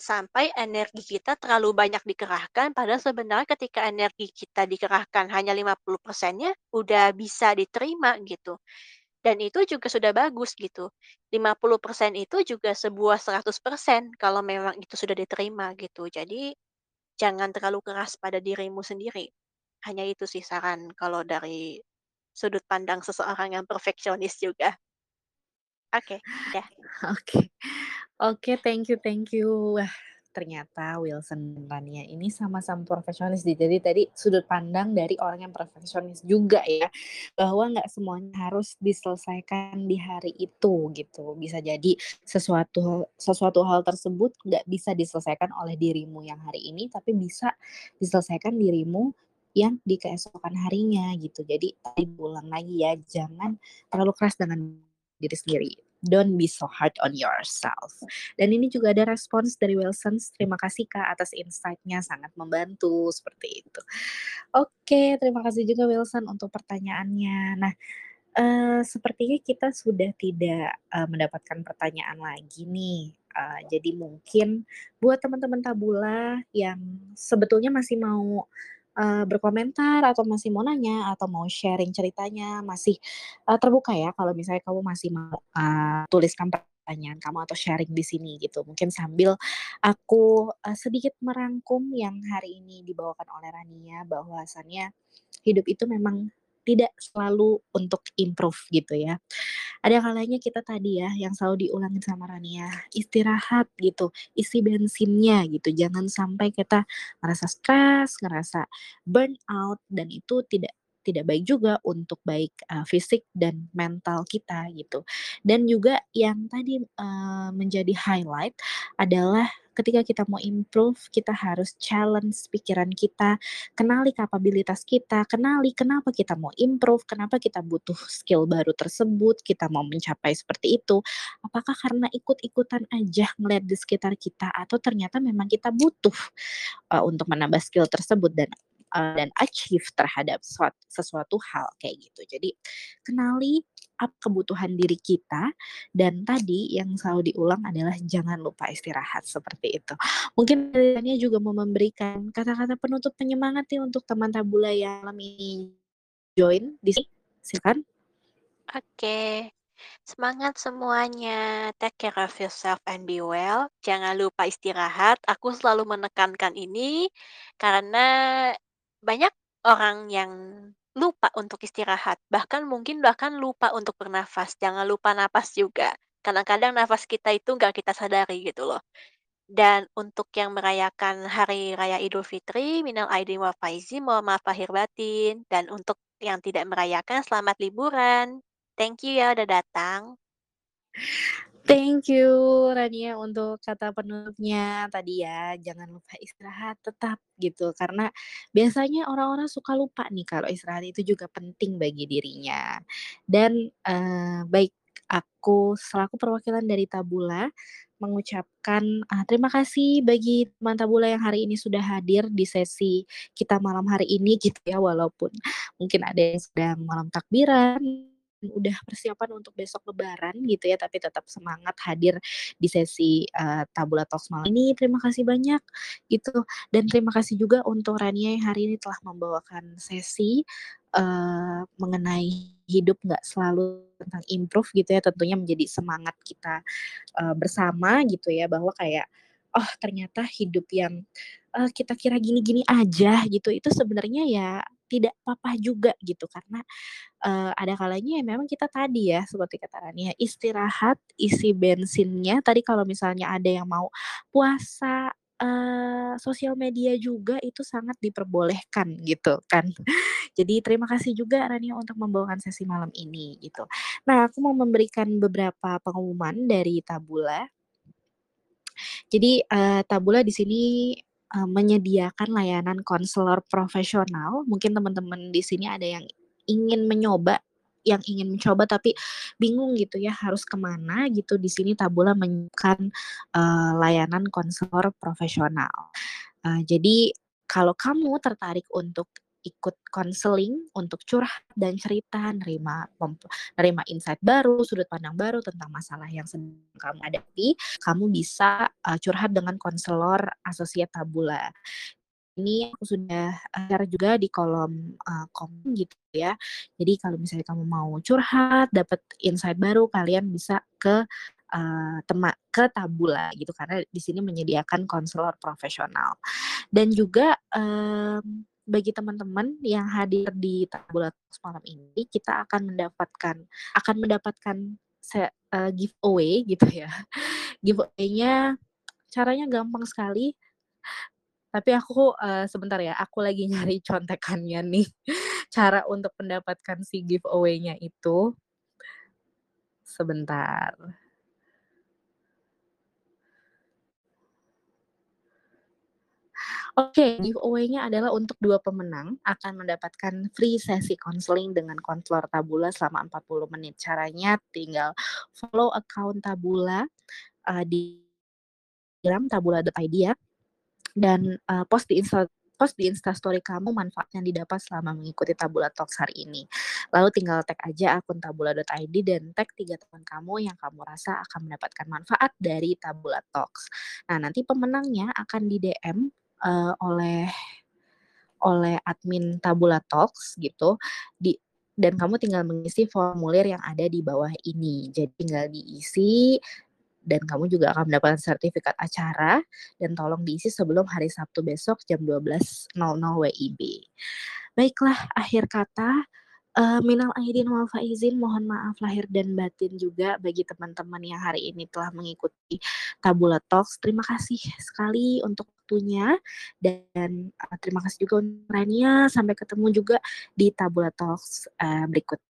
Speaker 2: sampai energi kita terlalu banyak dikerahkan, padahal sebenarnya ketika energi kita dikerahkan hanya 50%-nya udah bisa diterima, gitu. Dan itu juga sudah bagus, gitu. 50% itu juga sebuah 100% kalau memang itu sudah diterima, gitu. Jadi jangan terlalu keras pada dirimu sendiri. Hanya itu sih saran kalau dari sudut pandang seseorang yang perfeksionis juga. Oke, udah.
Speaker 1: Oke. Oke, thank you thank you. Ternyata Wilson dan Rania ini sama-sama perfeksionis nih. Jadi tadi sudut pandang dari orang yang perfeksionis juga ya, bahwa nggak semuanya harus diselesaikan di hari itu, gitu. Bisa jadi sesuatu sesuatu hal tersebut nggak bisa diselesaikan oleh dirimu yang hari ini, tapi bisa diselesaikan dirimu yang di keesokan harinya, gitu. Jadi tadi diulang lagi ya, jangan terlalu keras dengan diri sendiri. Don't be so hard on yourself. Dan ini juga ada respons dari Wilson, "Terima kasih Kak atas insight-nya, sangat membantu." Seperti itu. Oke, terima kasih juga Wilson untuk pertanyaannya. Nah, eee, sepertinya kita sudah tidak, eee, mendapatkan pertanyaan lagi nih. Eee, jadi mungkin buat teman-teman Tabula yang sebetulnya masih mau, eee, berkomentar atau masih mau nanya atau mau sharing ceritanya, masih, eee, terbuka ya kalau misalnya kamu masih mau, eee, tuliskan pertanyaan kamu atau sharing di sini gitu. Mungkin sambil aku, eee, sedikit merangkum yang hari ini dibawakan oleh Rania, bahwasannya hidup itu memang tidak selalu untuk improve gitu ya. Ada kalanya kita tadi ya, yang selalu diulangin sama Rania, istirahat gitu, isi bensinnya gitu, jangan sampai kita ngerasa stres, ngerasa burnout, dan itu tidak tidak baik juga untuk baik, eee, fisik dan mental kita gitu. Dan juga yang tadi, eee, menjadi highlight adalah ketika kita mau improve, kita harus challenge pikiran kita, kenali kapabilitas kita, kenali kenapa kita mau improve, kenapa kita butuh skill baru tersebut, kita mau mencapai seperti itu. Apakah karena ikut-ikutan aja ngeliat di sekitar kita atau ternyata memang kita butuh uh, untuk menambah skill tersebut dan uh, dan achieve terhadap sesuatu, sesuatu hal kayak gitu. Jadi kenali up kebutuhan diri kita dan tadi yang selalu diulang adalah jangan lupa istirahat seperti itu. Mungkin Dania juga mau memberikan kata-kata penutup penyemangat nih untuk teman tabula yang ini join di sini. Silakan.
Speaker 2: Oke. Semangat semuanya. Take care of yourself and be well. Jangan lupa istirahat. Aku selalu menekankan ini karena banyak orang yang lupa untuk istirahat, bahkan mungkin bahkan lupa untuk bernafas, jangan lupa napas juga. Kadang-kadang nafas kita itu nggak kita sadari gitu loh. Dan untuk yang merayakan hari raya Idul Fitri, minal aidin wal faizin, mohon maaf lahir batin. Dan untuk yang tidak merayakan, selamat liburan. Thank you ya udah datang.
Speaker 1: Thank you Rania untuk kata penutupnya tadi ya, jangan lupa istirahat tetap gitu, karena biasanya orang-orang suka lupa nih kalau istirahat itu juga penting bagi dirinya. Dan, uh, baik, aku selaku perwakilan dari Tabula mengucapkan, uh, terima kasih bagi teman Tabula yang hari ini sudah hadir di sesi kita malam hari ini gitu ya, walaupun mungkin ada yang sedang malam takbiran udah persiapan untuk besok lebaran gitu ya, tapi tetap semangat hadir di sesi, uh, Tabula Talks malam ini. Terima kasih banyak gitu, dan terima kasih juga untuk Rania yang hari ini telah membawakan sesi, uh, mengenai hidup nggak selalu tentang improve gitu ya, tentunya menjadi semangat kita, uh, bersama gitu ya, bahwa kayak, oh ternyata hidup yang, uh, kita kira gini-gini aja gitu, itu sebenarnya ya tidak apa-apa juga gitu, karena uh, ada kalanya ya memang kita tadi ya seperti kata Rania istirahat isi bensinnya. Tadi kalau misalnya ada yang mau puasa uh, sosial media juga itu sangat diperbolehkan gitu kan. Jadi terima kasih juga Rania untuk membawakan sesi malam ini gitu. Nah aku mau memberikan beberapa pengumuman dari Tabula. Jadi uh, Tabula di sini uh, menyediakan layanan konselor profesional. Mungkin teman-teman di sini ada yang ingin mencoba yang ingin mencoba tapi bingung gitu ya harus ke mana gitu di sini Tabula menyiapkan uh, layanan konselor profesional. Uh, jadi kalau kamu tertarik untuk ikut konseling untuk curhat dan cerita, nerima nerima insight baru, sudut pandang baru tentang masalah yang sedang kamu hadapi, kamu bisa uh, curhat dengan konselor asosiat Tabula ini aku sudah share juga di kolom uh, komen gitu ya. Jadi kalau misalnya kamu mau curhat, dapat insight baru, kalian bisa ke uh, tema ke Tabula gitu karena di sini menyediakan konselor profesional. Dan juga um, bagi teman-teman yang hadir di Tabula malam ini, kita akan mendapatkan akan mendapatkan se, uh, giveaway gitu ya. Giveaway-nya caranya gampang sekali tapi aku, uh, sebentar ya, aku lagi nyari contekannya nih, cara untuk mendapatkan si giveaway-nya itu. Sebentar. Oke, giveaway-nya adalah untuk dua pemenang akan mendapatkan free sesi konseling dengan konselor Tabula selama 40 menit. Caranya tinggal follow account Tabula, uh, di Instagram tabula.id ya dan uh, post di Insta post di Instastory kamu manfaat yang didapat selama mengikuti Tabula Talks hari ini. Lalu tinggal tag aja akun tabula.id dan tag tiga teman kamu yang kamu rasa akan mendapatkan manfaat dari Tabula Talks. Nah, nanti pemenangnya akan di DM uh, eh, oleh oleh admin Tabula Talks gitu di dan kamu tinggal mengisi formulir yang ada di bawah ini. Jadi tinggal diisi dan kamu juga akan mendapatkan sertifikat acara dan tolong diisi sebelum hari Sabtu besok jam 12.00 WIB. Baiklah, akhir kata uh, minal aidin wal faizin mohon maaf lahir dan batin juga bagi teman-teman yang hari ini telah mengikuti Tabula Talks. Terima kasih sekali untuk waktunya dan uh, terima kasih juga untuk Rania. Sampai ketemu juga di Tabula Talks uh, berikutnya.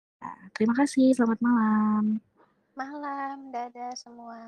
Speaker 1: Terima kasih, selamat malam.
Speaker 2: Malam, dadah semua.